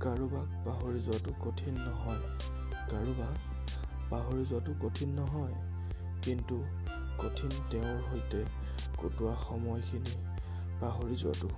কাৰোবাক পাহৰি যোৱাটো কঠিন নহয়। কাৰোবাক পাহৰি যোৱাটো কঠিন নহয় কিন্তু কঠিন তেওঁৰ সৈতে কটোৱা সময়খিনি পাহৰি যোৱাটো।